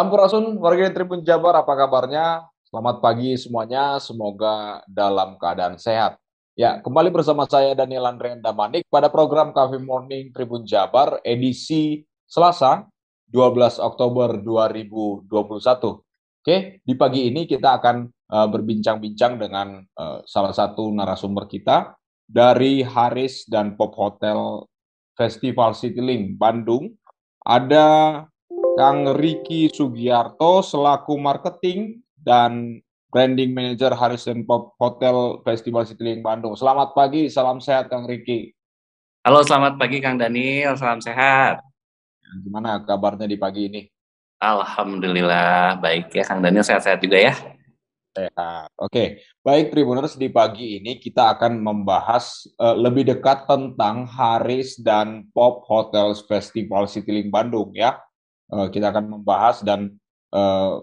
Sampurasun warga Tribun Jabar, apa kabarnya? Selamat pagi semuanya, semoga dalam keadaan sehat. Ya, kembali bersama saya Daniel Andrian Damanik pada program Cafe Morning Tribun Jabar edisi Selasa 12 Oktober 2021. Oke, di pagi ini kita akan uh, berbincang-bincang dengan uh, salah satu narasumber kita dari Haris dan Pop Hotel Festival Citylink Bandung. Ada Kang Riki Sugiarto selaku marketing dan branding manager Harrison Pop Hotel Festival Citylink Bandung. Selamat pagi, salam sehat Kang Riki. Halo, selamat pagi Kang Daniel, salam sehat. Gimana kabarnya di pagi ini? Alhamdulillah, baik ya Kang Daniel, sehat-sehat juga ya. Sehat. Oke, baik Tribuners di pagi ini kita akan membahas uh, lebih dekat tentang Haris dan Pop Hotels Festival Citylink Bandung ya. Uh, kita akan membahas dan uh,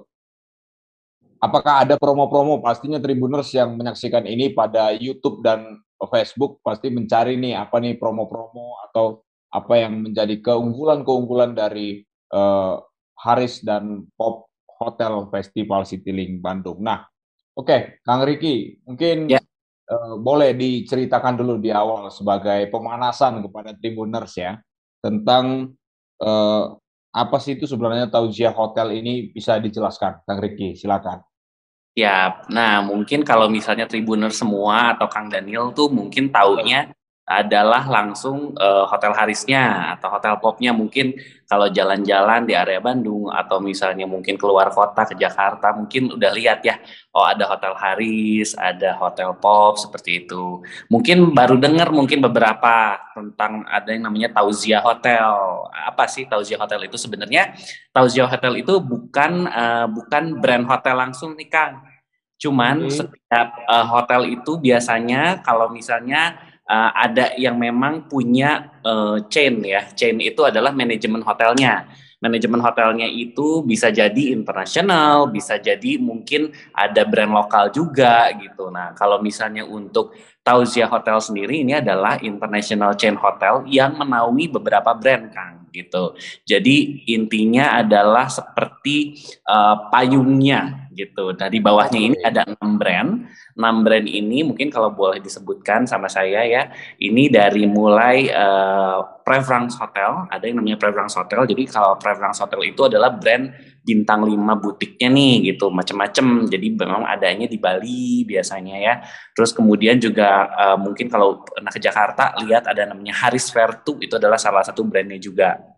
apakah ada promo-promo? Pastinya Tribuners yang menyaksikan ini pada YouTube dan Facebook pasti mencari nih apa nih promo-promo atau apa yang menjadi keunggulan-keunggulan dari uh, Haris dan Pop Hotel Festival Citylink Bandung. Nah, oke, okay, Kang Riki, mungkin ya. uh, boleh diceritakan dulu di awal sebagai pemanasan kepada Tribuners ya tentang uh, apa sih itu sebenarnya tauziah hotel ini bisa dijelaskan, Kang Riki? Silakan. Ya, nah mungkin kalau misalnya Tribuner semua atau Kang Daniel tuh mungkin taunya adalah langsung uh, hotel Harisnya atau hotel Popnya. Mungkin kalau jalan-jalan di area Bandung atau misalnya mungkin keluar kota ke Jakarta mungkin udah lihat ya oh ada hotel Haris ada hotel Pop seperti itu. Mungkin baru dengar mungkin beberapa tentang ada yang namanya Tauzia Hotel. Apa sih Tauzia Hotel itu sebenarnya? Tauzia Hotel itu bukan uh, bukan brand hotel langsung nih Kang. Cuman hmm. setiap uh, hotel itu biasanya kalau misalnya uh, ada yang memang punya uh, chain ya. Chain itu adalah manajemen hotelnya. Manajemen hotelnya itu bisa jadi internasional, bisa jadi mungkin ada brand lokal juga gitu. Nah, kalau misalnya untuk Tauzia Hotel sendiri ini adalah international chain hotel yang menaungi beberapa brand, Kang, gitu. Jadi intinya adalah seperti uh, payungnya gitu. Nah di bawahnya ini ada enam brand. Enam brand ini mungkin kalau boleh disebutkan sama saya ya, ini dari mulai uh, Preference Hotel, ada yang namanya Preference Hotel. Jadi kalau Preference Hotel itu adalah brand bintang 5 butiknya nih gitu, macam-macam. Jadi memang adanya di Bali biasanya ya. Terus kemudian juga uh, mungkin kalau pernah ke Jakarta lihat ada namanya Haris Vertu itu adalah salah satu brandnya juga.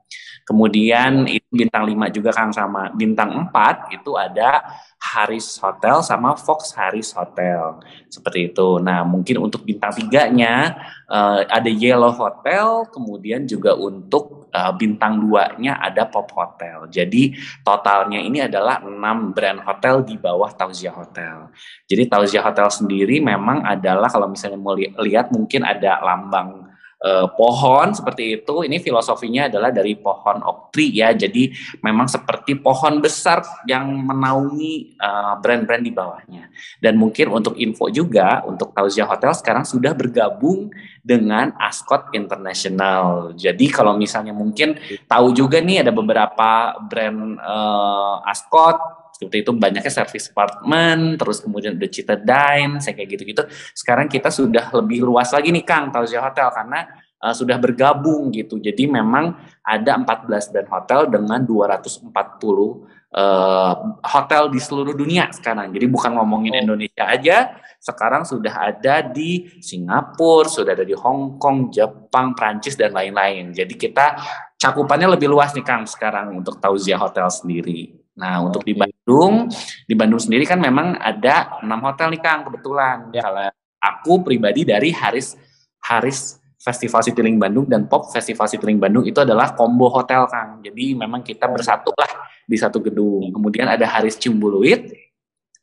Kemudian itu bintang 5 juga Kang sama bintang 4 itu ada Haris Hotel sama Fox Haris Hotel seperti itu. Nah mungkin untuk bintang tiganya uh, ada Yellow Hotel, kemudian juga untuk uh, bintang duanya ada Pop Hotel. Jadi totalnya ini adalah enam brand hotel di bawah Tauzia Hotel. Jadi Tauzia Hotel sendiri memang adalah kalau misalnya mau li lihat mungkin ada lambang eh, pohon seperti itu. Ini filosofinya adalah dari pohon oktri ya. Jadi memang seperti pohon besar yang menaungi eh, brand-brand di bawahnya. Dan mungkin untuk info juga untuk Tauzia Hotel sekarang sudah bergabung dengan Ascot International. Jadi kalau misalnya mungkin tahu juga nih ada beberapa brand eh, Ascot seperti itu banyaknya service apartment, terus kemudian udah Cita Dine, saya kayak gitu-gitu. Sekarang kita sudah lebih luas lagi nih Kang, Tauzia Hotel, karena uh, sudah bergabung gitu. Jadi memang ada 14 brand hotel dengan 240 uh, hotel di seluruh dunia sekarang. Jadi bukan ngomongin oh. Indonesia aja, sekarang sudah ada di Singapura, sudah ada di Hong Kong, Jepang, Prancis dan lain-lain. Jadi kita cakupannya lebih luas nih Kang sekarang untuk Tauzia Hotel sendiri. Nah, untuk di Bandung, di Bandung sendiri kan memang ada enam hotel nih Kang kebetulan. Ya. Kalau aku pribadi dari Haris Haris Festival Citylink Bandung dan Pop Festival Citylink Bandung itu adalah combo hotel Kang. Jadi memang kita bersatu lah di satu gedung. Kemudian ada Haris Ciumbuluit,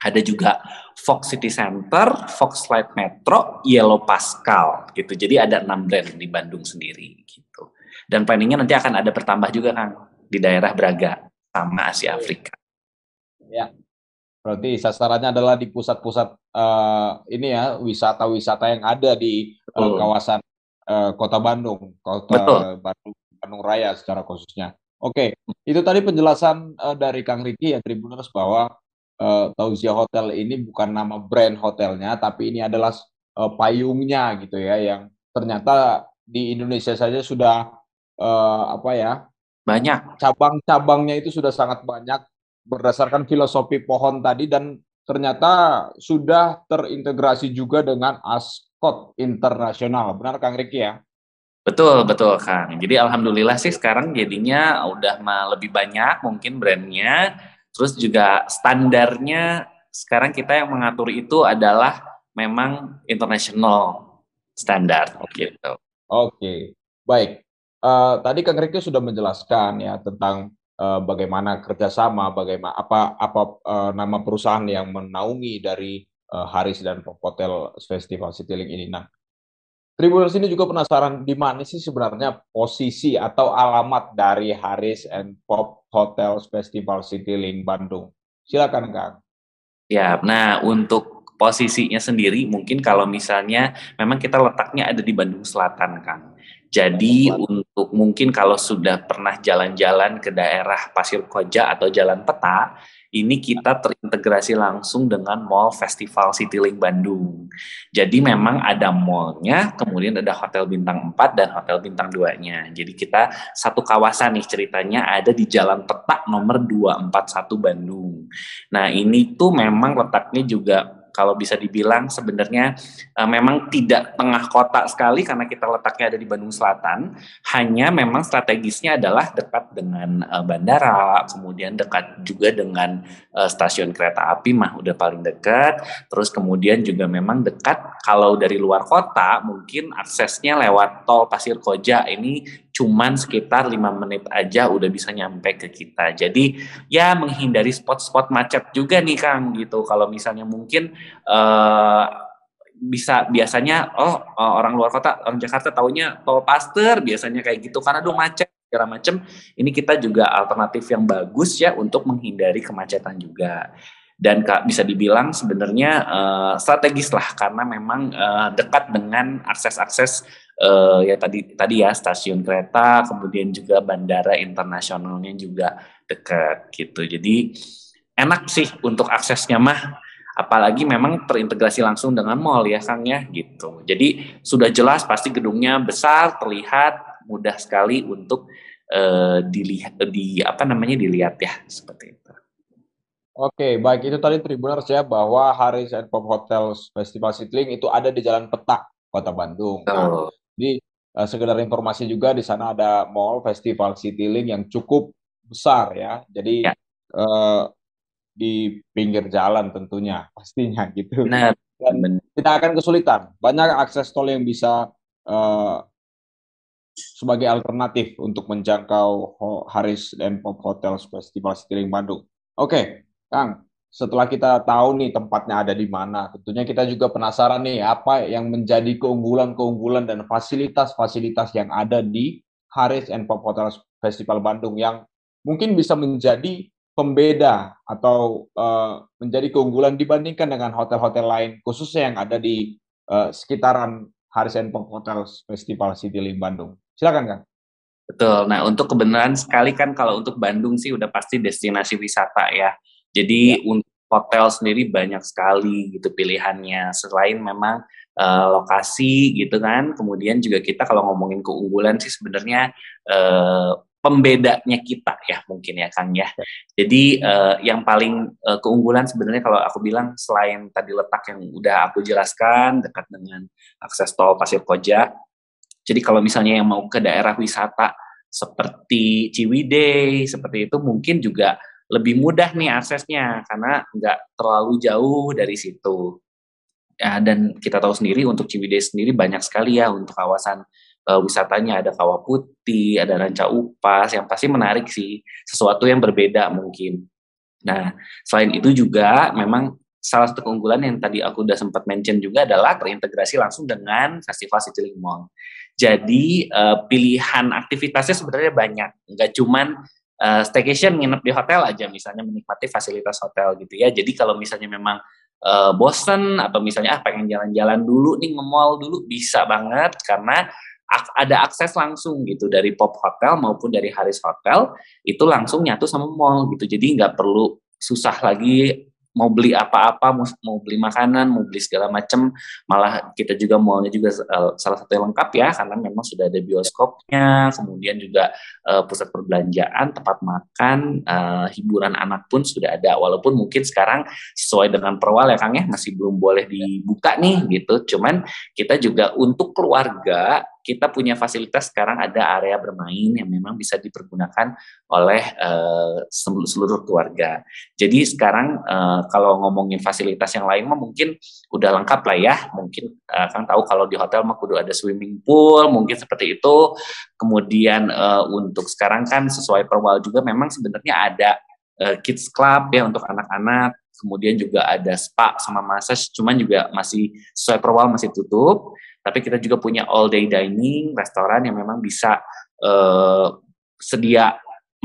ada juga Fox City Center, Fox Light Metro, Yellow Pascal gitu. Jadi ada enam brand di Bandung sendiri gitu. Dan planningnya nanti akan ada bertambah juga kan di daerah Braga sama Asia Afrika. Ya, berarti sasarannya adalah di pusat-pusat uh, ini ya wisata-wisata yang ada di uh, kawasan uh, kota Bandung, kota Betul. Bandung, Bandung Raya secara khususnya. Oke, itu tadi penjelasan uh, dari Kang Riki ya Tribuners bahwa uh, Tauzia Hotel ini bukan nama brand hotelnya, tapi ini adalah uh, payungnya gitu ya, yang ternyata di Indonesia saja sudah uh, apa ya banyak cabang-cabangnya itu sudah sangat banyak berdasarkan filosofi pohon tadi dan ternyata sudah terintegrasi juga dengan Ascot internasional. Benar Kang Riki ya? Betul, betul Kang. Jadi alhamdulillah sih sekarang jadinya udah lebih banyak mungkin brandnya Terus juga standarnya sekarang kita yang mengatur itu adalah memang international standar gitu. Oke, baik. Uh, tadi Kang Riki sudah menjelaskan ya tentang uh, bagaimana kerjasama, bagaimana apa apa uh, nama perusahaan yang menaungi dari uh, Haris dan Hotel Festival Citylink ini. Nah, Tribuners ini juga penasaran di mana sih sebenarnya posisi atau alamat dari Haris and Pop Hotels Festival Citylink Bandung. Silakan Kang. Ya, nah untuk posisinya sendiri mungkin kalau misalnya memang kita letaknya ada di Bandung Selatan Kang. Jadi untuk mungkin kalau sudah pernah jalan-jalan ke daerah Pasir Koja atau Jalan Peta, ini kita terintegrasi langsung dengan Mall Festival Citylink Bandung. Jadi memang ada mallnya, kemudian ada Hotel Bintang 4 dan Hotel Bintang 2-nya. Jadi kita satu kawasan nih ceritanya ada di Jalan Petak nomor 241 Bandung. Nah ini tuh memang letaknya juga kalau bisa dibilang sebenarnya uh, memang tidak tengah kota sekali karena kita letaknya ada di Bandung Selatan. Hanya memang strategisnya adalah dekat dengan uh, bandara, kemudian dekat juga dengan uh, stasiun kereta api mah udah paling dekat. Terus kemudian juga memang dekat kalau dari luar kota mungkin aksesnya lewat tol Pasir Koja ini cuman sekitar lima menit aja udah bisa nyampe ke kita. Jadi ya menghindari spot-spot macet juga nih Kang gitu. Kalau misalnya mungkin uh, bisa biasanya oh orang luar kota orang Jakarta taunya tol Paster biasanya kayak gitu karena aduh macet segala macam. Ini kita juga alternatif yang bagus ya untuk menghindari kemacetan juga dan bisa dibilang sebenarnya uh, strategis lah karena memang uh, dekat dengan akses-akses uh, ya tadi tadi ya stasiun kereta kemudian juga bandara internasionalnya juga dekat gitu. Jadi enak sih untuk aksesnya mah apalagi memang terintegrasi langsung dengan mall ya Kang ya gitu. Jadi sudah jelas pasti gedungnya besar terlihat mudah sekali untuk uh, dilihat di apa namanya dilihat ya seperti itu Oke, baik itu tadi Tribuners ya bahwa Haris and Pop Hotels Festival Citylink itu ada di Jalan Petak, Kota Bandung. Nah, jadi uh, sekedar informasi juga di sana ada mall Festival Citylink yang cukup besar ya. Jadi ya. Uh, di pinggir jalan tentunya pastinya gitu. Benar. Dan kita akan kesulitan. Banyak akses tol yang bisa uh, sebagai alternatif untuk menjangkau Haris and Pop Hotels Festival Citylink Bandung. Oke, Kang, setelah kita tahu nih tempatnya ada di mana, tentunya kita juga penasaran nih apa yang menjadi keunggulan-keunggulan dan fasilitas-fasilitas yang ada di Haris and Pop Hotel Festival Bandung yang mungkin bisa menjadi pembeda atau uh, menjadi keunggulan dibandingkan dengan hotel-hotel lain, khususnya yang ada di uh, sekitaran Haris and Pop Hotel Festival Citylink Bandung. Silakan, Kang. Betul. Nah, untuk kebenaran sekali kan kalau untuk Bandung sih udah pasti destinasi wisata ya. Jadi ya. untuk hotel sendiri banyak sekali gitu pilihannya. Selain memang uh, lokasi gitu kan. Kemudian juga kita kalau ngomongin keunggulan sih sebenarnya uh, pembedanya kita ya mungkin ya Kang ya. Jadi uh, yang paling uh, keunggulan sebenarnya kalau aku bilang selain tadi letak yang udah aku jelaskan dekat dengan akses tol Pasir Koja. Jadi kalau misalnya yang mau ke daerah wisata seperti Ciwidey seperti itu mungkin juga lebih mudah nih aksesnya karena nggak terlalu jauh dari situ. Ya, dan kita tahu sendiri untuk Ciwidey sendiri banyak sekali ya untuk kawasan uh, wisatanya ada kawah putih, ada ranca upas yang pasti menarik sih, sesuatu yang berbeda mungkin. Nah, selain itu juga memang salah satu keunggulan yang tadi aku udah sempat mention juga adalah terintegrasi langsung dengan Festival Citylink Mall. Jadi uh, pilihan aktivitasnya sebenarnya banyak, nggak cuman uh, staycation nginep di hotel aja misalnya menikmati fasilitas hotel gitu ya. Jadi kalau misalnya memang uh, bosen atau misalnya ah pengen jalan-jalan dulu nih nge-mall dulu bisa banget karena ada akses langsung gitu dari Pop Hotel maupun dari Haris Hotel itu langsung nyatu sama mall gitu jadi nggak perlu susah lagi mau beli apa-apa, mau, mau beli makanan, mau beli segala macam, malah kita juga mallnya juga uh, salah satu yang lengkap ya, karena memang sudah ada bioskopnya, kemudian juga uh, pusat perbelanjaan, tempat makan, uh, hiburan anak pun sudah ada, walaupun mungkin sekarang sesuai dengan perwal ya Kang ya, masih belum boleh dibuka nih gitu, cuman kita juga untuk keluarga kita punya fasilitas sekarang ada area bermain yang memang bisa dipergunakan oleh uh, seluruh keluarga. Jadi sekarang uh, kalau ngomongin fasilitas yang lain mah mungkin udah lengkap lah ya. Mungkin uh, kan tahu kalau di hotel mah kudu ada swimming pool, mungkin seperti itu. Kemudian uh, untuk sekarang kan sesuai perwal juga memang sebenarnya ada uh, kids club ya untuk anak-anak kemudian juga ada spa sama massage, cuman juga masih sesuai perwal masih tutup tapi kita juga punya all day dining, restoran yang memang bisa uh, sedia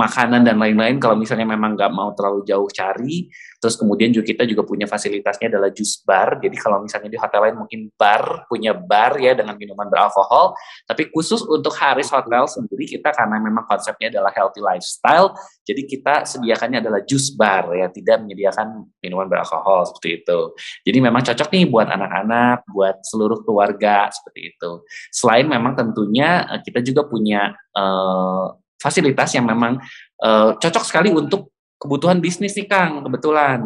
makanan dan lain-lain kalau misalnya memang nggak mau terlalu jauh cari terus kemudian juga kita juga punya fasilitasnya adalah jus bar. Jadi kalau misalnya di hotel lain mungkin bar punya bar ya dengan minuman beralkohol tapi khusus untuk Haris Hotel sendiri kita karena memang konsepnya adalah healthy lifestyle jadi kita sediakannya adalah jus bar ya tidak menyediakan minuman beralkohol seperti itu. Jadi memang cocok nih buat anak-anak buat seluruh keluarga seperti itu. Selain memang tentunya eh, kita juga punya uh, fasilitas yang memang uh, cocok sekali untuk kebutuhan bisnis nih Kang kebetulan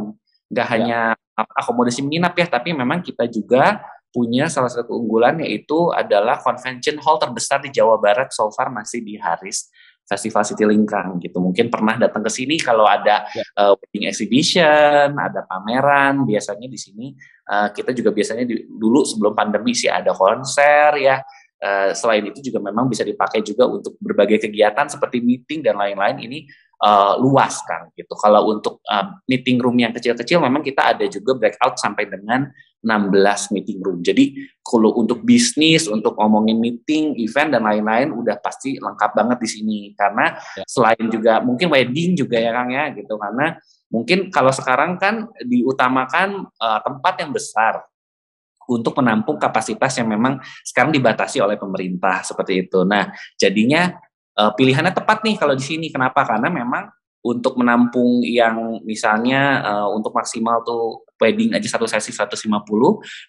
nggak ya. hanya akomodasi menginap ya tapi memang kita juga punya salah satu keunggulan yaitu adalah convention hall terbesar di Jawa Barat so far masih di Haris Festival City Lingkang gitu. Mungkin pernah datang ke sini kalau ada ya. uh, wedding exhibition, ada pameran, biasanya di sini uh, kita juga biasanya di, dulu sebelum pandemi sih ada konser ya. Uh, selain itu juga memang bisa dipakai juga untuk berbagai kegiatan seperti meeting dan lain-lain ini uh, luas kan gitu. Kalau untuk uh, meeting room yang kecil-kecil memang kita ada juga breakout sampai dengan 16 meeting room. Jadi kalau untuk bisnis, untuk ngomongin meeting, event dan lain-lain udah pasti lengkap banget di sini karena ya. selain juga mungkin wedding juga ya Kang ya gitu karena mungkin kalau sekarang kan diutamakan uh, tempat yang besar untuk menampung kapasitas yang memang sekarang dibatasi oleh pemerintah seperti itu. Nah, jadinya uh, pilihannya tepat nih kalau di sini. Kenapa? Karena memang untuk menampung yang misalnya uh, untuk maksimal tuh wedding aja satu sesi 150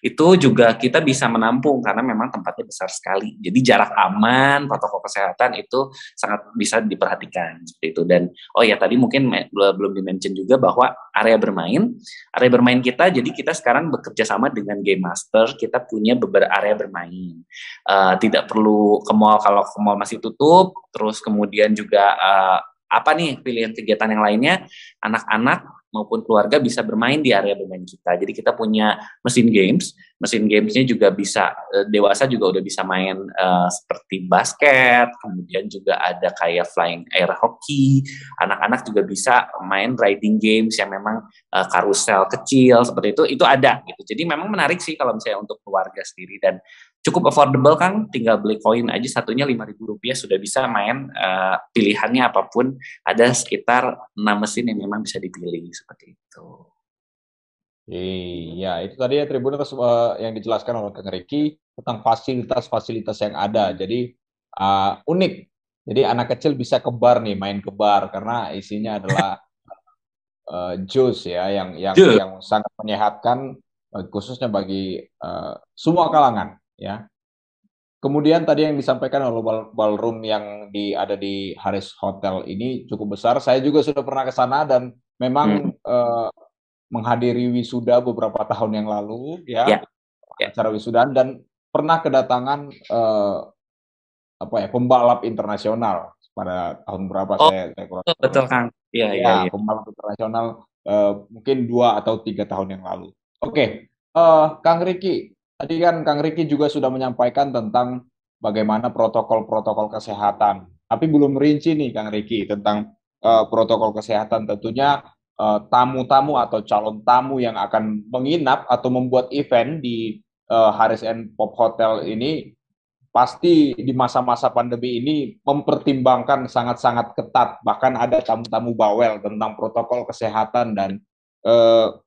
itu juga kita bisa menampung karena memang tempatnya besar sekali. Jadi jarak aman, protokol kesehatan itu sangat bisa diperhatikan seperti itu. Dan oh ya tadi mungkin belum dimention juga bahwa area bermain, area bermain kita jadi kita sekarang bekerja sama dengan Game Master, kita punya beberapa area bermain. Uh, tidak perlu ke mall kalau ke mall masih tutup, terus kemudian juga uh, apa nih pilihan kegiatan yang lainnya anak-anak maupun keluarga bisa bermain di area bermain kita. Jadi kita punya mesin games, mesin gamesnya juga bisa eh, dewasa juga udah bisa main uh, seperti basket, kemudian juga ada kayak flying air hockey. Anak-anak juga bisa main riding games yang memang uh, karusel kecil seperti itu, itu ada gitu. Jadi memang menarik sih kalau misalnya untuk keluarga sendiri dan cukup affordable Kang, tinggal beli koin aja satunya lima ribu rupiah sudah bisa main uh, pilihannya apa pun ada sekitar enam mesin yang memang bisa dipilih seperti itu. Iya, itu tadi ya Tribuners uh, yang dijelaskan oleh Kang Riki tentang fasilitas-fasilitas yang ada. Jadi uh, unik. Jadi anak kecil bisa ke bar nih, main ke bar karena isinya adalah uh, jus ya yang yang yang sangat menyehatkan khususnya bagi uh, semua kalangan ya. Kemudian tadi yang disampaikan oleh bal ballroom yang di ada di Harris Hotel ini cukup besar. Saya juga sudah pernah ke sana dan memang hmm. uh, menghadiri wisuda beberapa tahun yang lalu ya, ya. ya. acara wisudaan dan pernah kedatangan uh, apa ya pembalap internasional pada tahun berapa oh, saya, saya kurang betul kang iya iya ya, ya. pembalap internasional uh, mungkin dua atau tiga tahun yang lalu oke okay. uh, kang Riki Tadi kan Kang Riki juga sudah menyampaikan tentang bagaimana protokol-protokol kesehatan. Tapi belum rinci nih Kang Riki tentang uh, protokol kesehatan. Tentunya tamu tamu-tamu atau calon tamu yang akan menginap atau membuat event di uh, Harris and Pop Hotel ini pasti di masa-masa pandemi ini mempertimbangkan sangat-sangat ketat. Bahkan ada tamu-tamu bawel tentang protokol kesehatan dan uh,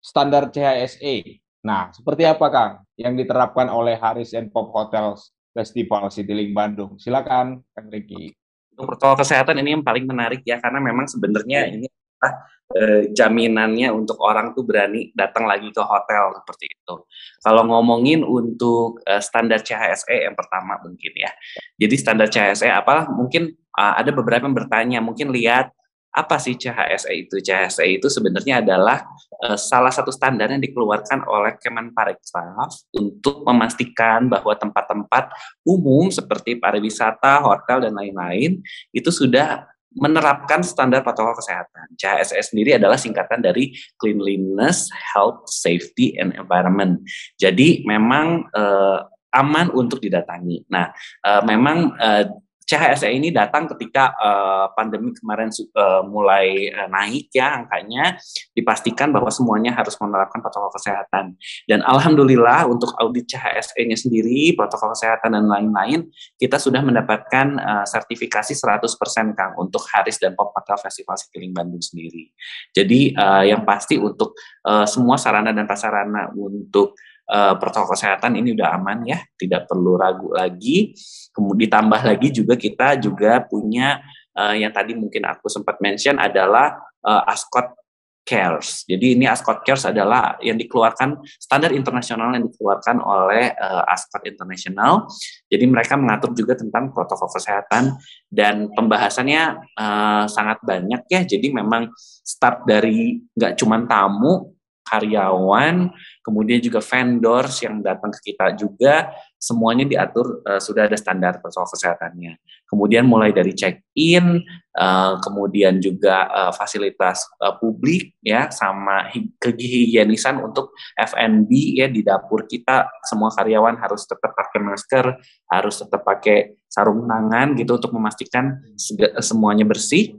standar CHSE. Nah, seperti apa Kang yang diterapkan oleh Haris and Pop Hotels Festival Citylink Bandung? Silakan Kang Riki. Untuk protokol kesehatan ini yang paling menarik ya karena memang sebenarnya ini adalah eh, jaminannya untuk orang tuh berani datang lagi ke hotel seperti itu. Kalau ngomongin untuk eh, standar CHSE yang pertama mungkin ya. Jadi standar CHSE apa? Mungkin uh, ada beberapa yang bertanya, mungkin lihat apa sih CHSE itu? CHSE itu sebenarnya adalah uh, salah satu standar yang dikeluarkan oleh Kemenparekraf untuk memastikan bahwa tempat-tempat umum seperti pariwisata, hotel dan lain-lain itu sudah menerapkan standar protokol kesehatan. CHSE sendiri adalah singkatan dari Cleanliness, Health, Safety, and Environment. Jadi memang uh, aman untuk didatangi. Nah, uh, memang uh, CHSE ini datang ketika uh, pandemi kemarin uh, mulai uh, naik ya angkanya, dipastikan bahwa semuanya harus menerapkan protokol kesehatan. Dan alhamdulillah untuk audit CHSE-nya sendiri, protokol kesehatan dan lain-lain, kita sudah mendapatkan uh, sertifikasi 100% Kang untuk Haris dan Hotel Festival Citylink Bandung sendiri. Jadi uh, yang pasti untuk uh, semua sarana dan prasarana untuk uh, protokol kesehatan ini udah aman ya, tidak perlu ragu lagi. Kemudian ditambah lagi juga kita juga punya uh, yang tadi mungkin aku sempat mention adalah uh, Ascot Cares. Jadi ini Ascot Cares adalah yang dikeluarkan standar internasional yang dikeluarkan oleh uh, Ascot International. Jadi mereka mengatur juga tentang protokol kesehatan dan pembahasannya uh, sangat banyak ya. Jadi memang start dari nggak cuma tamu karyawan, kemudian juga vendors yang datang ke kita juga, semuanya diatur uh, sudah ada standar protokol kesehatannya. Kemudian mulai dari check-in, uh, kemudian juga uh, fasilitas uh, publik ya, sama kehigienisan untuk F&B ya di dapur kita, semua karyawan harus tetap pakai masker, harus tetap pakai sarung tangan gitu untuk memastikan semuanya bersih.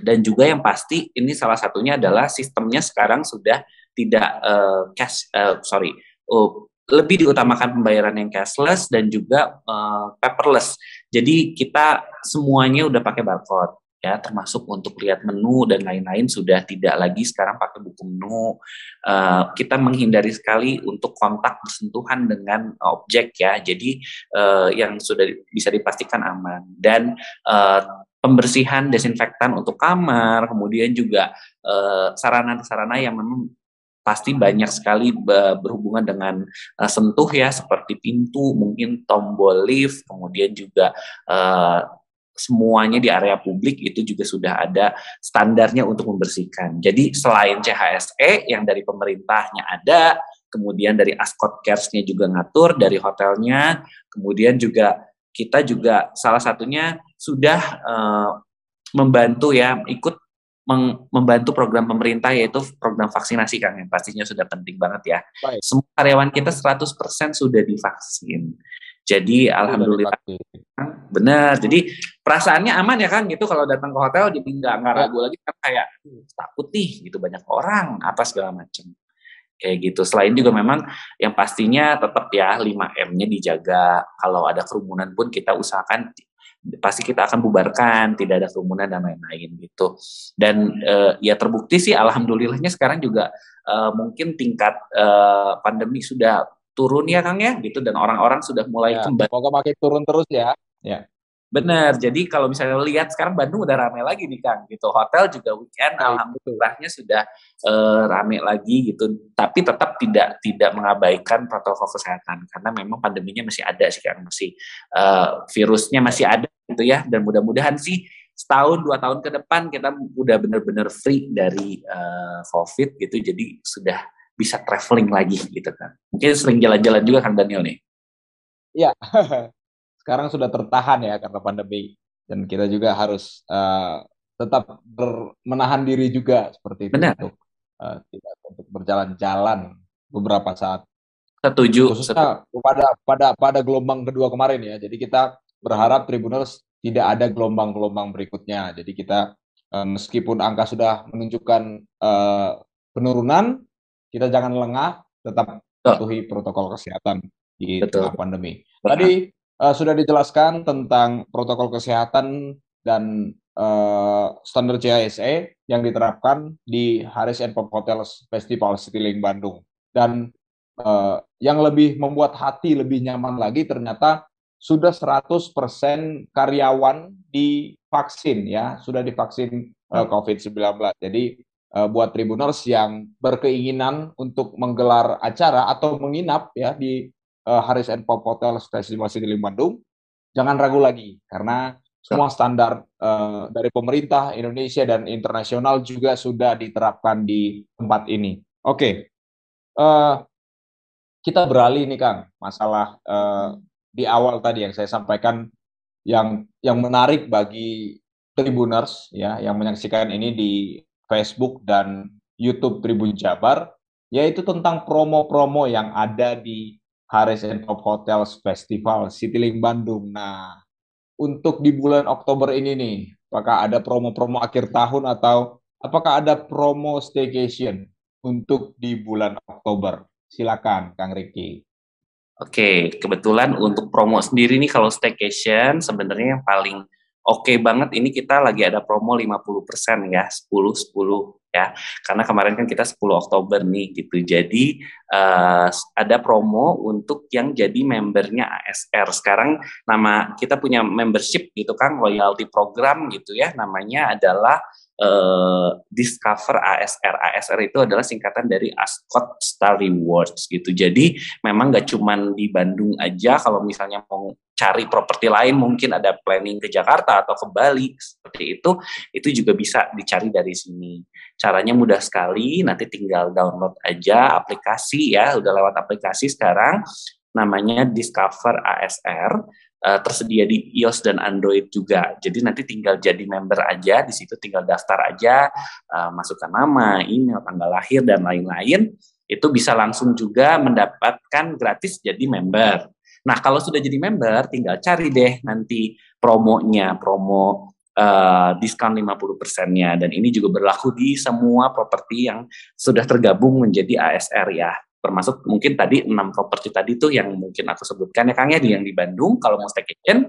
Dan juga yang pasti ini salah satunya adalah sistemnya sekarang sudah tidak uh, cash uh, sorry uh, lebih diutamakan pembayaran yang cashless dan juga uh, paperless. Jadi kita semuanya udah pakai barcode ya termasuk untuk lihat menu dan lain-lain sudah tidak lagi sekarang pakai buku menu. Uh, kita menghindari sekali untuk kontak bersentuhan dengan objek ya. Jadi uh, yang sudah bisa dipastikan aman. Dan uh, pembersihan desinfektan untuk kamar kemudian juga sarana-sarana uh, yang memang pasti banyak sekali berhubungan dengan uh, sentuh ya seperti pintu, mungkin tombol lift, kemudian juga uh, semuanya di area publik itu juga sudah ada standarnya untuk membersihkan. Jadi selain CHSE yang dari pemerintahnya ada, kemudian dari Ascot Cares-nya juga ngatur, dari hotelnya, kemudian juga kita juga salah satunya sudah uh, membantu ya ikut membantu program pemerintah yaitu program vaksinasi Kang yang pastinya sudah penting banget ya. Baik. Semua karyawan kita 100% sudah divaksin. Jadi alhamdulillah benar. Jadi perasaannya aman ya kan gitu kalau datang ke hotel jadi nggak nggak ragu lagi kan kayak takut nih gitu banyak orang apa segala macam kayak gitu. Selain juga memang yang pastinya tetap ya 5M-nya dijaga. Kalau ada kerumunan pun kita usahakan pasti kita akan bubarkan, tidak ada kerumunan dan lain-lain gitu. Dan uh, ya terbukti sih, alhamdulillahnya sekarang juga uh, mungkin tingkat uh, pandemi sudah turun ya Kang ya, gitu dan orang-orang sudah mulai ya, kembali. Semoga makin turun terus ya. Ya. Benar. Jadi kalau misalnya lihat sekarang Bandung udah ramai lagi nih Kang gitu. Hotel juga weekend alhamdulillahnya sudah uh, ramai lagi gitu. Tapi tetap tidak tidak mengabaikan protokol kesehatan karena memang pandeminya masih ada sih Kang, masih uh, virusnya masih ada gitu ya dan mudah-mudahan sih setahun dua tahun ke depan kita udah benar-benar free dari uh, COVID gitu. Jadi sudah bisa traveling lagi gitu kan. Mungkin sering jalan-jalan juga Kang Daniel nih. Iya. sekarang sudah tertahan ya karena pandemi dan kita juga harus uh, tetap ber, menahan diri juga seperti itu Benar. untuk uh, tidak untuk berjalan-jalan beberapa saat. Setuju. Khususnya pada pada pada gelombang kedua kemarin ya. Jadi kita berharap Tribuners tidak ada gelombang-gelombang berikutnya. Jadi kita uh, meskipun angka sudah menunjukkan uh, penurunan, kita jangan lengah, tetap patuhi protokol kesehatan di Betul. tengah pandemi. Tadi uh, sudah dijelaskan tentang protokol kesehatan dan uh, standar CISE yang diterapkan di Haris and Pop Hotels Festival Citylink Bandung. Dan uh, yang lebih membuat hati lebih nyaman lagi ternyata sudah 100% karyawan divaksin ya, sudah divaksin uh, COVID-19. Jadi uh, buat tribuners yang berkeinginan untuk menggelar acara atau menginap ya di uh, Haris and Pop Hotel Festival City Bandung, jangan ragu lagi karena semua standar uh, dari pemerintah Indonesia dan internasional juga sudah diterapkan di tempat ini. Oke, okay. uh, kita beralih nih Kang, masalah uh, di awal tadi yang saya sampaikan yang yang menarik bagi Tribuners ya yang menyaksikan ini di Facebook dan YouTube Tribun Jabar yaitu tentang promo-promo yang ada di Haris and Pop Hotels Festival Citylink Bandung. Nah, untuk di bulan Oktober ini nih, apakah ada promo-promo akhir tahun atau apakah ada promo staycation untuk di bulan Oktober? Silakan, Kang Riki. Oke, kebetulan untuk promo sendiri nih kalau staycation sebenarnya yang paling oke okay banget ini kita lagi ada promo 50% ya, 10 10 ya. Karena kemarin kan kita 10 Oktober nih gitu. Jadi uh, ada promo untuk yang jadi membernya ASR sekarang nama kita punya membership gitu kan loyalty program gitu ya. Namanya adalah uh, Discover ASR ASR itu adalah singkatan dari Ascot Star Rewards gitu. Jadi memang nggak cuman di Bandung aja kalau misalnya mau cari properti lain mungkin ada planning ke Jakarta atau ke Bali seperti itu itu juga bisa dicari dari sini caranya mudah sekali nanti tinggal download aja aplikasi ya udah lewat aplikasi sekarang namanya Discover ASR uh, eh, tersedia di iOS dan Android juga. Jadi nanti tinggal jadi member aja, di situ tinggal daftar aja, uh, masukkan nama, email, tanggal lahir dan lain-lain. Itu bisa langsung juga mendapatkan gratis jadi member. Nah, kalau sudah jadi member, tinggal cari deh nanti promonya, promo uh, diskon 50%-nya. Dan ini juga berlaku di semua properti yang sudah tergabung menjadi ASR ya. Termasuk mungkin tadi enam properti tadi tuh yang mungkin aku sebutkan ya Kang ya, yang di Bandung, kalau mau staycation,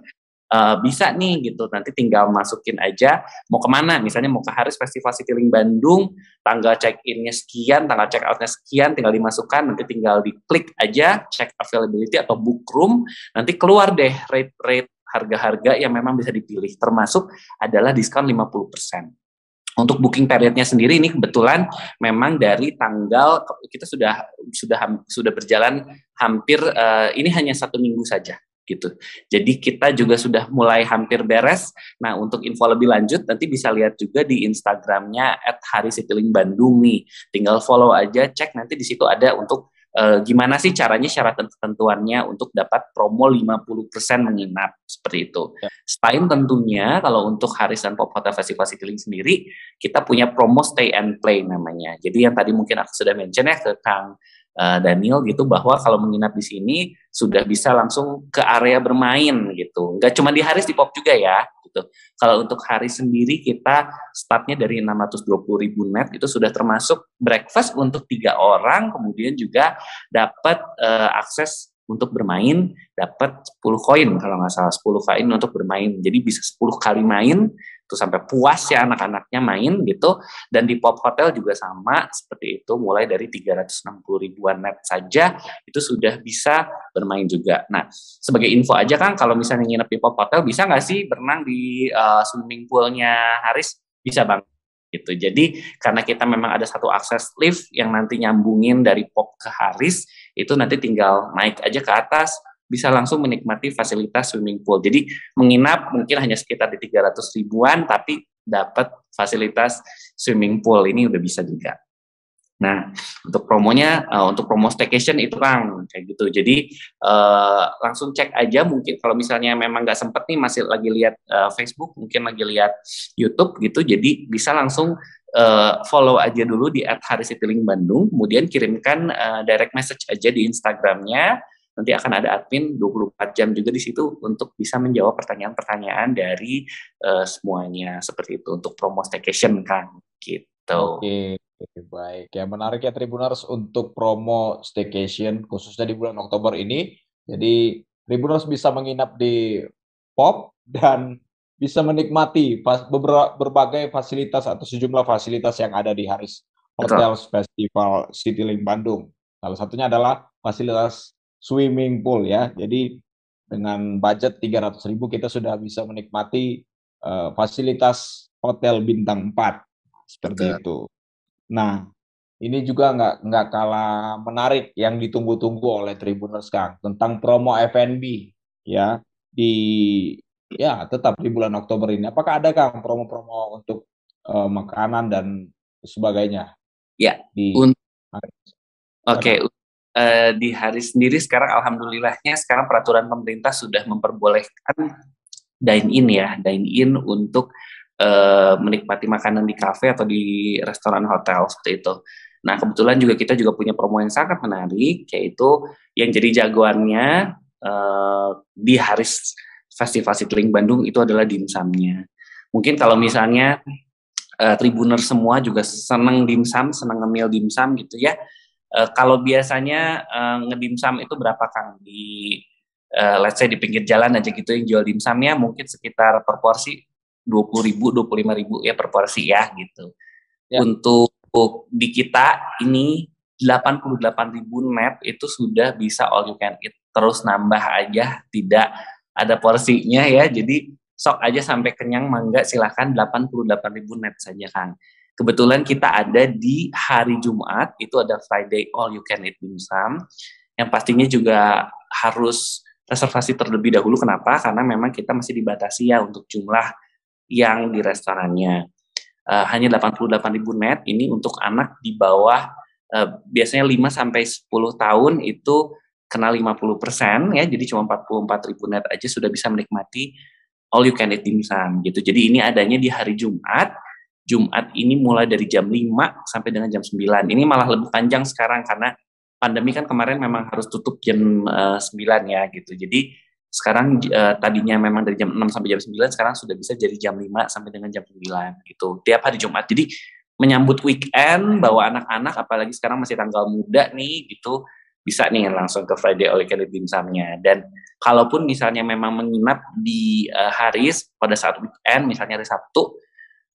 uh, bisa nih gitu. Nanti tinggal masukin aja mau ke mana. Misalnya mau ke Haris Festival Citylink Bandung tanggal check innya sekian tanggal check outnya sekian tinggal dimasukkan nanti tinggal diklik aja check availability atau book room nanti keluar deh rate rate harga-harga yang memang bisa dipilih. Termasuk adalah diskon 50%. Untuk booking periodnya sendiri ini kebetulan memang dari tanggal kita sudah sudah sudah berjalan hampir uh, ini hanya satu minggu saja gitu. Jadi kita juga sudah mulai hampir beres. Nah untuk info lebih lanjut nanti bisa lihat juga di Instagramnya @harisitiling_bandung nih. Tinggal follow aja, cek nanti di situ ada untuk uh, gimana sih caranya syarat dan ketentuannya untuk dapat promo 50% menginap seperti itu. Ya. Selain tentunya kalau untuk Haris dan Pop Hotel Festival Citylink sendiri kita punya promo stay and play namanya. Jadi yang tadi mungkin aku sudah mention ya ke Kang uh, Daniel gitu bahwa kalau menginap di sini sudah bisa langsung ke area bermain gitu. Nggak cuma di Haris di Pop juga ya gitu. Kalau untuk hari sendiri kita startnya dari 620 ribu net itu sudah termasuk breakfast untuk tiga orang, kemudian juga dapat uh, akses untuk bermain dapat 10 koin kalau nggak salah 10 koin untuk bermain. Jadi bisa 10 kali main itu sampai puas ya anak-anaknya main gitu dan di Pop Hotel juga sama seperti itu mulai dari 360 ribuan net saja itu sudah bisa bermain juga. Nah sebagai info aja kan kalau misalnya nginep di Pop Hotel bisa nggak sih berenang di uh, swimming poolnya Haris? Bisa bang gitu. Jadi karena kita memang ada satu akses lift yang nanti nyambungin dari Pop ke Haris, itu nanti tinggal naik aja ke atas, bisa langsung menikmati fasilitas swimming pool. Jadi menginap mungkin hanya sekitar di 300 ribuan, tapi dapat fasilitas swimming pool ini udah bisa juga. Nah, untuk promonya, uh, untuk promo staycation itu kan kayak gitu. Jadi uh, langsung cek aja mungkin kalau misalnya memang nggak sempet nih masih lagi lihat uh, Facebook, mungkin lagi lihat YouTube gitu. Jadi bisa langsung uh, follow aja dulu di @harisitiling Bandung, kemudian kirimkan uh, direct message aja di Instagramnya nanti akan ada admin 24 jam juga di situ untuk bisa menjawab pertanyaan-pertanyaan dari uh, semuanya seperti itu untuk promo staycation kan gitu. Oke, baik. Ya menarik ya Tribuners untuk promo staycation khususnya di bulan Oktober ini. Jadi Tribuners bisa menginap di POP dan bisa menikmati berbagai fasilitas atau sejumlah fasilitas yang ada di Haris Hotel Festival Citylink Bandung. Salah satunya adalah fasilitas swimming pool ya. Jadi dengan budget 300 ribu kita sudah bisa menikmati uh, fasilitas hotel bintang 4 seperti Betul. itu. Nah, ini juga nggak nggak kalah menarik yang ditunggu-tunggu oleh Tribuners Kang tentang promo FNB ya di ya tetap di bulan Oktober ini. Apakah ada Kang promo-promo untuk uh, makanan dan sebagainya? Ya. Di Oke, okay uh, di hari sendiri sekarang alhamdulillahnya sekarang peraturan pemerintah sudah memperbolehkan dine in ya, dine in untuk uh, menikmati makanan di kafe atau di restoran hotel seperti itu. Nah, kebetulan juga kita juga punya promo yang sangat menarik yaitu yang jadi jagoannya uh, di Haris Festival Citylink Bandung itu adalah dimsumnya. Mungkin kalau misalnya uh, tribuner semua juga senang dimsum, senang ngemil dimsum gitu ya Uh, kalau biasanya uh, ngedimsum itu berapa Kang di uh, let's say di pinggir jalan aja gitu yang jual dimsumnya mungkin sekitar per porsi dua puluh ribu, dua puluh lima ribu ya per porsi ya gitu. Ya. Untuk di kita ini delapan puluh delapan ribu net itu sudah bisa all you can eat terus nambah aja tidak ada porsinya ya jadi sok aja sampai kenyang mangga silahkan ribu net saja Kang. Kebetulan kita ada di hari Jumat, itu ada Friday All You Can Eat Dimsum, yang pastinya juga harus reservasi terlebih dahulu. Kenapa? Karena memang kita masih dibatasi ya untuk jumlah yang di restorannya. Uh, hanya 88 ribu net, ini untuk anak di bawah uh, biasanya 5 sampai 10 tahun itu kena 50 persen ya, jadi cuma 44 ribu net aja sudah bisa menikmati all you can eat dimsum gitu. Jadi ini adanya di hari Jumat, Jumat ini mulai dari jam 5 sampai dengan jam 9. Ini malah lebih panjang sekarang karena pandemi kan kemarin memang harus tutup jam uh, eh, 9 ya gitu. Jadi sekarang uh, tadinya memang dari jam 6 sampai jam 9 sekarang sudah bisa jadi jam 5 sampai dengan jam 9 gitu. Tiap hari Jumat. Jadi menyambut weekend bawa anak-anak apalagi sekarang masih tanggal muda nih gitu bisa nih langsung ke Friday All You Dimsumnya dan kalaupun misalnya memang menginap di uh, Haris pada saat weekend misalnya hari Sabtu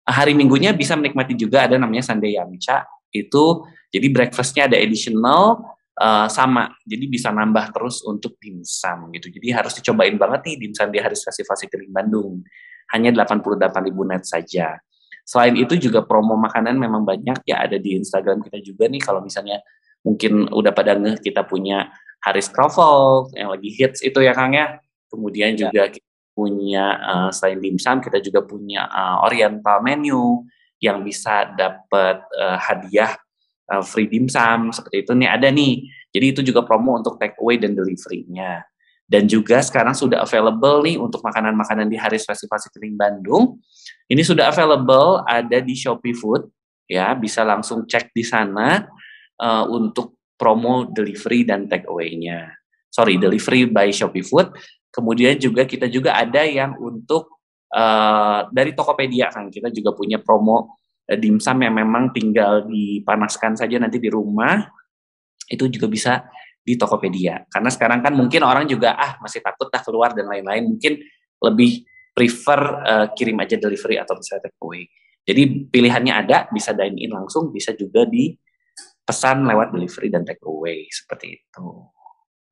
hari minggunya bisa menikmati juga ada namanya Sunday Yamcha. Itu jadi breakfastnya ada additional uh, sama. Jadi bisa nambah terus untuk dimsum gitu. Jadi harus dicobain banget nih dimsum di hari festival Citylink Bandung. Hanya 88 ribu net saja. Selain itu juga promo makanan memang banyak. Ya ada di Instagram kita juga nih. Kalau misalnya mungkin udah pada ngeh kita punya Haris Croffle yang lagi hits itu ya Kang ya. Kemudian ya. juga punya uh, selain dimsum kita juga punya uh, oriental menu yang bisa dapat uh, hadiah uh, free dimsum seperti itu nih ada nih. Jadi itu juga promo untuk take away dan delivery-nya. Dan juga sekarang sudah available nih untuk makanan-makanan di Haris Festival Citylink Bandung. Ini sudah available ada di Shopee Food ya, bisa langsung cek di sana uh, untuk promo delivery dan take away-nya. Sorry, delivery by Shopee Food Kemudian juga kita juga ada yang untuk uh, dari Tokopedia kan kita juga punya promo uh, dimsum yang memang tinggal dipanaskan saja nanti di rumah itu juga bisa di Tokopedia. Karena sekarang kan mungkin orang juga ah masih takut dah keluar dan lain-lain. Mungkin lebih prefer uh, kirim aja delivery atau misalnya take away. Jadi pilihannya ada, bisa dine in langsung, bisa juga dipesan lewat delivery dan take away seperti itu.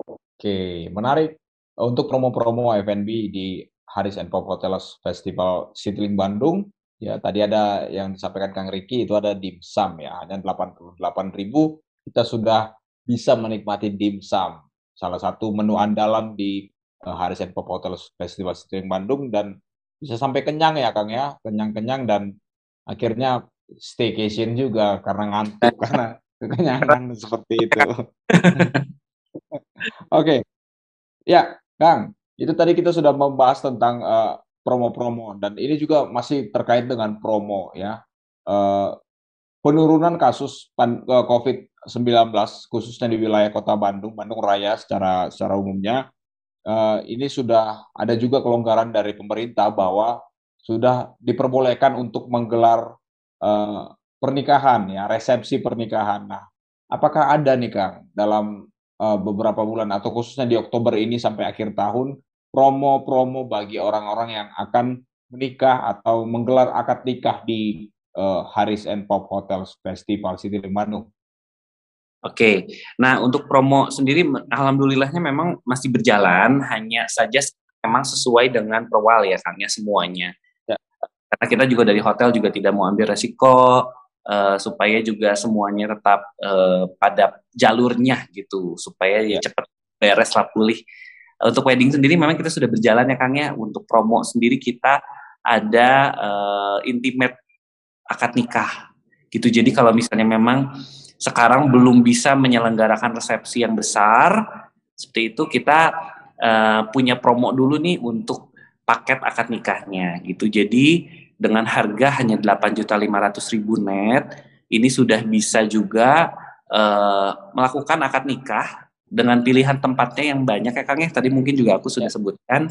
Oke, menarik untuk promo-promo F&B di Haris and Pop Hotels Festival Citylink Bandung. Ya, tadi ada yang disampaikan Kang Riki itu ada dimsum ya, hanya 88.000 kita sudah bisa menikmati dimsum. Salah satu menu andalan di uh, Haris and Pop Hotels Festival Citylink Bandung dan bisa sampai kenyang ya Kang ya, kenyang-kenyang dan akhirnya staycation juga karena ngantuk karena kekenyangan seperti itu. Oke, okay. ya Kang, itu tadi kita sudah membahas tentang uh, promo-promo dan ini juga masih terkait dengan promo ya. Uh, penurunan kasus pan, uh, COVID-19 khususnya di wilayah Kota Bandung, Bandung Raya secara secara umumnya uh, ini sudah ada juga kelonggaran dari pemerintah bahwa sudah diperbolehkan untuk menggelar uh, pernikahan ya resepsi pernikahan. Nah, apakah ada nih Kang dalam uh, beberapa bulan atau khususnya di Oktober ini sampai akhir tahun promo-promo bagi orang-orang yang akan menikah atau menggelar akad nikah di uh, Haris and Pop Hotels Festival City Bandung? Oke, nah untuk promo sendiri, alhamdulillahnya memang masih berjalan, hanya saja memang sesuai dengan perwal ya, Kang ya semuanya karena kita juga dari hotel juga tidak mau ambil resiko uh, supaya juga semuanya tetap uh, pada jalurnya gitu. Supaya ya, ya. cepat beres lah pulih. Untuk wedding sendiri memang kita sudah berjalan ya Kang ya. Untuk promo sendiri kita ada uh, intimate akad nikah gitu. Jadi kalau misalnya memang sekarang belum bisa menyelenggarakan resepsi yang besar seperti itu kita uh, punya promo dulu nih untuk paket akad nikahnya gitu. Jadi dengan harga hanya 8.500.000 net ini sudah bisa juga uh, melakukan akad nikah dengan pilihan tempatnya yang banyak ya Kang ya. Tadi mungkin juga aku sudah ya. sebutkan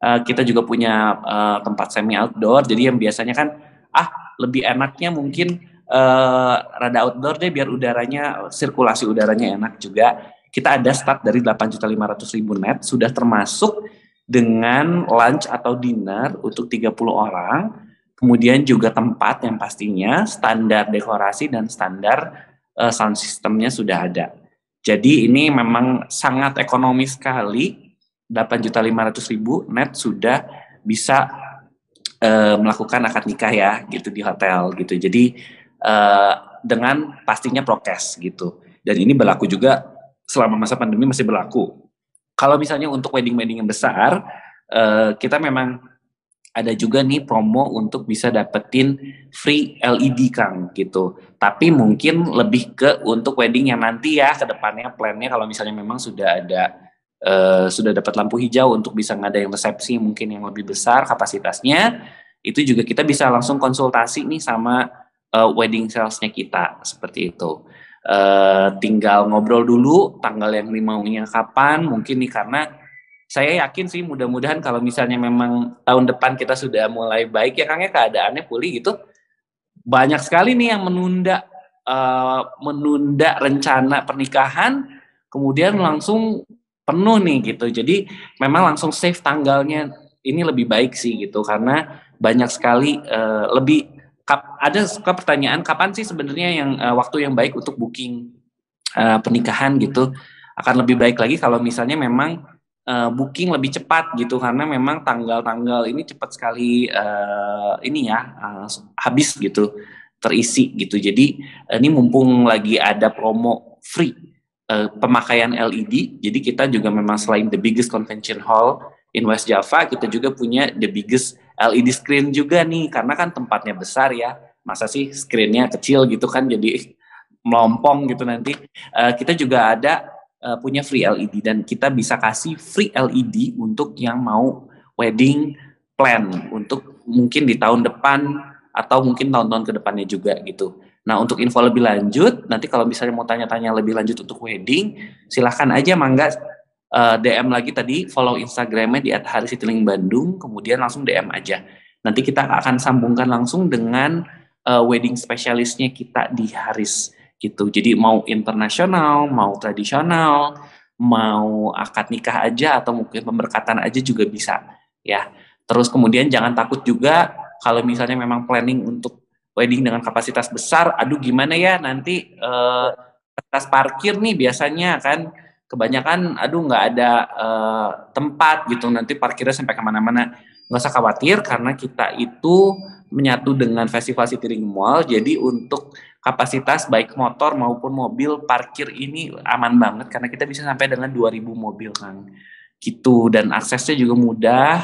uh, kita juga punya uh, tempat semi outdoor jadi yang biasanya kan ah lebih enaknya mungkin uh, rada outdoor deh biar udaranya sirkulasi udaranya enak juga. Kita ada start dari 8.500.000 net sudah termasuk dengan lunch atau dinner untuk 30 orang kemudian juga tempat yang pastinya standar dekorasi dan standar uh, sound systemnya sudah ada. Jadi ini memang sangat ekonomis sekali, 8.500.000 net sudah bisa uh, melakukan akad nikah ya gitu di hotel gitu. Jadi uh, dengan pastinya prokes gitu. Dan ini berlaku juga selama masa pandemi masih berlaku. Kalau misalnya untuk wedding-wedding yang besar, uh, kita memang ada juga nih promo untuk bisa dapetin free LED Kang gitu. Tapi mungkin lebih ke untuk wedding yang nanti ya ke depannya plannya kalau misalnya memang sudah ada uh, sudah dapat lampu hijau untuk bisa ngadain resepsi mungkin yang lebih besar kapasitasnya itu juga kita bisa langsung konsultasi nih sama uh, wedding salesnya kita seperti itu. Uh, tinggal ngobrol dulu tanggal yang maunya kapan mungkin nih karena saya yakin sih mudah-mudahan kalau misalnya memang tahun depan kita sudah mulai baik ya Kang ya keadaannya pulih gitu banyak sekali nih yang menunda uh, menunda rencana pernikahan kemudian langsung penuh nih gitu. Jadi memang langsung save tanggalnya. Ini lebih baik sih gitu karena banyak sekali uh, lebih kap, ada suka pertanyaan kapan sih sebenarnya yang uh, waktu yang baik untuk booking uh, pernikahan gitu? Akan lebih baik lagi kalau misalnya memang uh, booking lebih cepat gitu karena memang tanggal-tanggal ini cepat sekali uh, ini ya uh, habis gitu terisi gitu. Jadi ini mumpung lagi ada promo free uh, pemakaian LED. Jadi kita juga memang selain the biggest convention hall in West Java, kita juga punya the biggest LED screen juga nih karena kan tempatnya besar ya. Masa sih screennya kecil gitu kan jadi melompong gitu nanti. Uh, kita juga ada uh, punya free LED dan kita bisa kasih free LED untuk yang mau wedding plan untuk mungkin di tahun depan atau mungkin tahun-tahun ke depannya juga gitu. Nah untuk info lebih lanjut, nanti kalau misalnya mau tanya-tanya lebih lanjut untuk wedding, silahkan aja mangga uh, eh, DM lagi tadi, follow Instagramnya di @harisitiling Bandung, kemudian langsung DM aja. Nanti kita akan sambungkan langsung dengan uh, wedding spesialisnya kita di Haris gitu. Jadi mau internasional, mau tradisional, mau akad nikah aja atau mungkin pemberkatan aja juga bisa ya. Terus kemudian jangan takut juga kalau misalnya memang planning untuk wedding dengan kapasitas besar, aduh gimana ya nanti uh, parkir nih biasanya kan kebanyakan aduh nggak ada uh, tempat gitu nanti parkirnya sampai ke mana-mana nggak usah khawatir karena kita itu menyatu dengan festival City Mall jadi untuk kapasitas baik motor maupun mobil parkir ini aman banget karena kita bisa sampai dengan 2000 mobil kan gitu. Dan aksesnya juga mudah.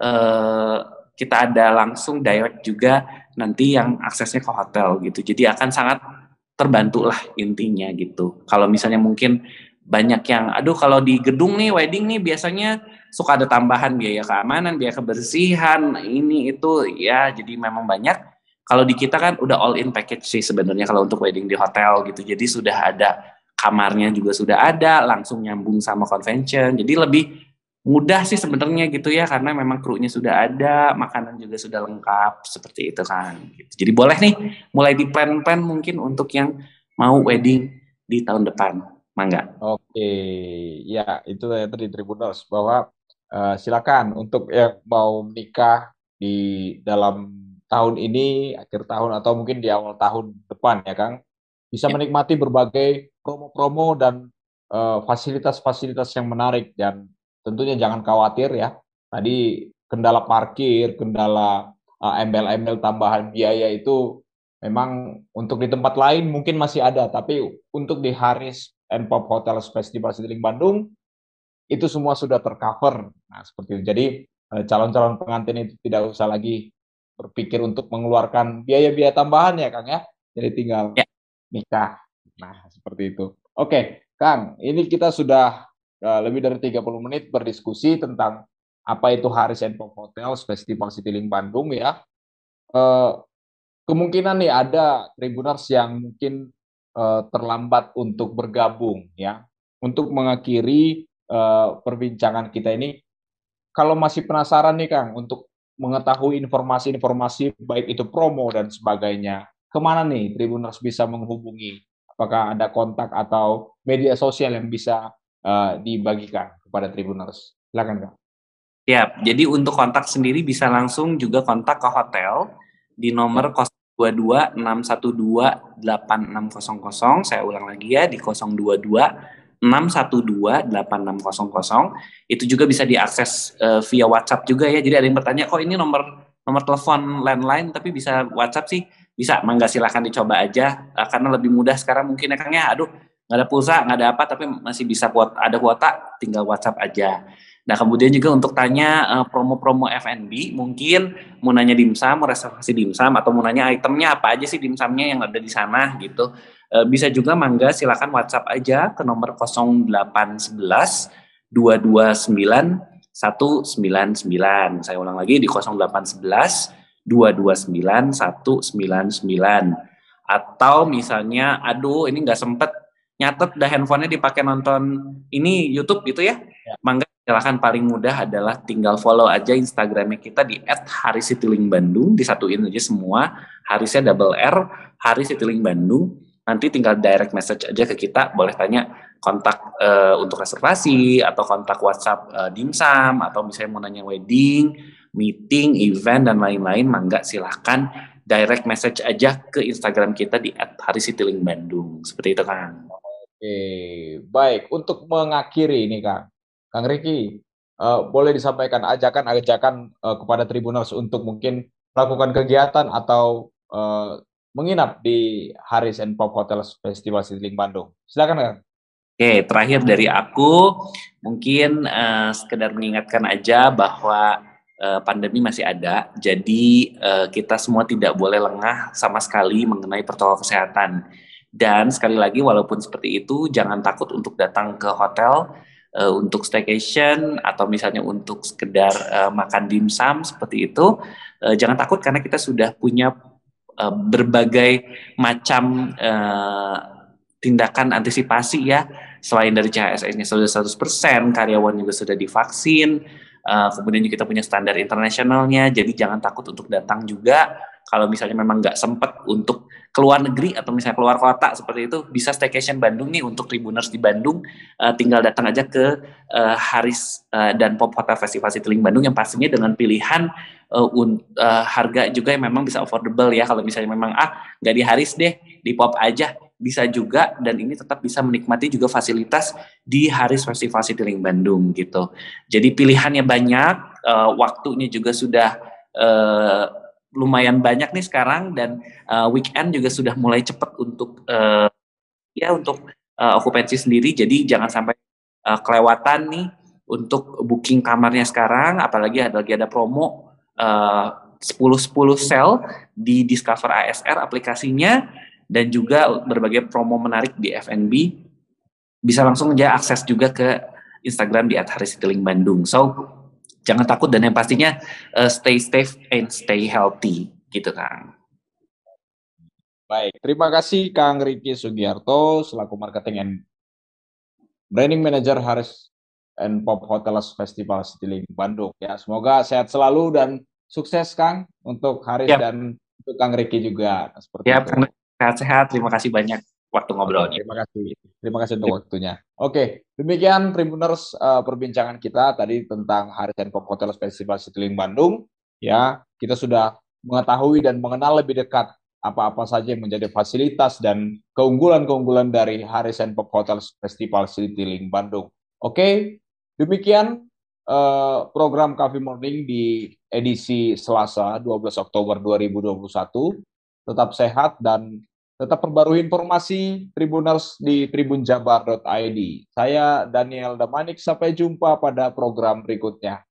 Uh, kita ada langsung direct juga nanti yang aksesnya ke hotel gitu. Jadi akan sangat terbantu lah intinya gitu. Kalau misalnya mungkin banyak yang aduh kalau di gedung nih wedding nih biasanya suka ada tambahan biaya keamanan, biaya kebersihan, ini itu. Ya jadi memang banyak. Kalau di kita kan udah all in package sih sebenarnya kalau untuk wedding di hotel gitu. Jadi sudah ada kamarnya juga sudah ada, langsung nyambung sama convention. Jadi lebih mudah sih sebenarnya gitu ya karena memang krunya sudah ada, makanan juga sudah lengkap seperti itu kan. Gitu. Jadi boleh nih mulai di plan-plan mungkin untuk yang mau wedding di tahun depan. Mangga. Oke, ya itu ya tadi Tribunals bahwa uh, silakan untuk yang mau menikah di dalam tahun ini, akhir tahun atau mungkin di awal tahun depan ya Kang, bisa ya. menikmati berbagai promo-promo dan eh, fasilitas-fasilitas uh, yang menarik dan tentunya jangan khawatir ya. Tadi kendala parkir, kendala uh, embel-embel tambahan biaya itu memang untuk di tempat lain mungkin masih ada, tapi untuk di Haris and Pop Hotel Festival Citylink Bandung itu semua sudah tercover. Nah, seperti itu. Jadi eh, calon-calon pengantin itu tidak usah lagi berpikir untuk mengeluarkan biaya-biaya tambahan ya, Kang ya. Jadi tinggal ya. nikah. Nah, seperti itu. Oke, Kang, ini kita sudah uh, lebih dari 30 menit berdiskusi tentang apa itu Haris and Pop Hotels Festival Citylink Bandung ya. Uh, kemungkinan nih ada tribuners yang mungkin uh, terlambat untuk bergabung ya. Untuk mengakhiri uh, perbincangan kita ini, kalau masih penasaran nih Kang untuk mengetahui informasi-informasi baik itu promo dan sebagainya, ke mana nih Tribuners bisa menghubungi? Apakah ada kontak atau media sosial yang bisa uh, dibagikan kepada Tribuners? Silakan Kang. Ya, jadi untuk kontak sendiri bisa langsung juga kontak ke hotel di nomor 022 612 8600. Saya ulang lagi ya di 022 612 8600. Itu juga bisa diakses uh, via WhatsApp juga ya. Jadi ada yang bertanya, kok ini nomor nomor telepon landline tapi bisa WhatsApp sih? Bisa, mangga silahkan dicoba aja uh, karena lebih mudah sekarang mungkin ya Kang ya. Aduh, nggak ada pulsa, nggak ada apa, tapi masih bisa buat ada kuota, tinggal WhatsApp aja. Nah, kemudian juga untuk tanya uh, promo-promo F&B, mungkin mau nanya dimsum, reservasi dimsum, atau mau nanya itemnya apa aja sih dimsumnya yang ada di sana gitu. Uh, bisa juga mangga silakan WhatsApp aja ke nomor 0811 229 199. Saya ulang lagi di 0811 229 199. Atau misalnya, aduh ini nggak sempet nyatet dah handphonenya dipakai nonton ini YouTube gitu ya. Mangga silahkan paling mudah adalah tinggal follow aja Instagramnya kita di @harisitilingbandung disatuin aja semua Harisnya double R Haris Bandung nanti tinggal direct message aja ke kita boleh tanya kontak uh, untuk reservasi atau kontak WhatsApp uh, dimsum atau misalnya mau nanya wedding meeting event dan lain-lain mangga silahkan direct message aja ke Instagram kita di @harisitilingbandung seperti itu kan Oke, baik. Untuk mengakhiri ini, Kang, Kang Riki, uh, boleh disampaikan ajakan-ajakan uh, kepada Tribunals untuk mungkin melakukan kegiatan atau uh, menginap di Haris and Pop Hotel Festival Citylink Bandung. Silakan Kang. Oke, terakhir dari aku mungkin uh, sekedar mengingatkan aja bahwa uh, pandemi masih ada, jadi uh, kita semua tidak boleh lengah sama sekali mengenai protokol kesehatan. Dan sekali lagi, walaupun seperti itu, jangan takut untuk datang ke hotel uh, untuk staycation atau misalnya untuk sekedar uh, makan dimsum seperti itu, uh, jangan takut karena kita sudah punya uh, berbagai macam uh, tindakan antisipasi ya. Selain dari CHSS-nya sudah 100%, karyawan juga sudah divaksin, uh, kemudian kita punya standar internasionalnya, jadi jangan takut untuk datang juga kalau misalnya memang nggak sempat untuk keluar negeri atau misalnya keluar kota seperti itu bisa staycation Bandung nih untuk Tribuners di Bandung. Uh, tinggal datang aja ke uh, Haris uh, dan Pop Hotel Festival Citylink Bandung yang pastinya dengan pilihan uh, un, uh, harga juga yang memang bisa affordable ya. Kalau misalnya memang ah nggak di Haris deh di Pop aja bisa juga. Dan ini tetap bisa menikmati juga fasilitas di Haris Festival Citylink Bandung gitu. Jadi pilihannya banyak uh, waktunya juga sudah uh, lumayan banyak nih sekarang dan uh, weekend juga sudah mulai cepat untuk uh, ya untuk uh, okupansi sendiri. Jadi jangan sampai uh, kelewatan nih untuk booking kamarnya sekarang. Apalagi ada lagi ada promo uh, 10 10 sel di Discover ASR aplikasinya dan juga berbagai promo menarik di FNB bisa langsung aja akses juga ke Instagram di @harisitiling_bandung. So jangan takut dan yang pastinya uh, stay safe and stay healthy gitu Kang. Baik, terima kasih Kang Riki Sugiarto selaku marketing and branding manager Haris and Pop Hotels Festival Citylink Bandung ya. Semoga sehat selalu dan sukses Kang untuk Haris yep. dan untuk Kang Riki juga seperti yep, itu. Sehat-sehat, terima kasih banyak waktu ngobrolnya. Terima kasih. Terima kasih untuk waktunya. Oke, demikian Tribuners uh, perbincangan kita tadi tentang Hari Pop Hotel Festival Citylink Bandung. Ya, kita sudah mengetahui dan mengenal lebih dekat apa-apa saja yang menjadi fasilitas dan keunggulan-keunggulan dari Hari Pop Hotel Festival Citylink Bandung. Oke, demikian uh, program Coffee Morning di edisi Selasa 12 Oktober 2021. Tetap sehat dan Tetap perbarui informasi Tribuners di tribunjabar.id. Saya Daniel Damanik, sampai jumpa pada program berikutnya.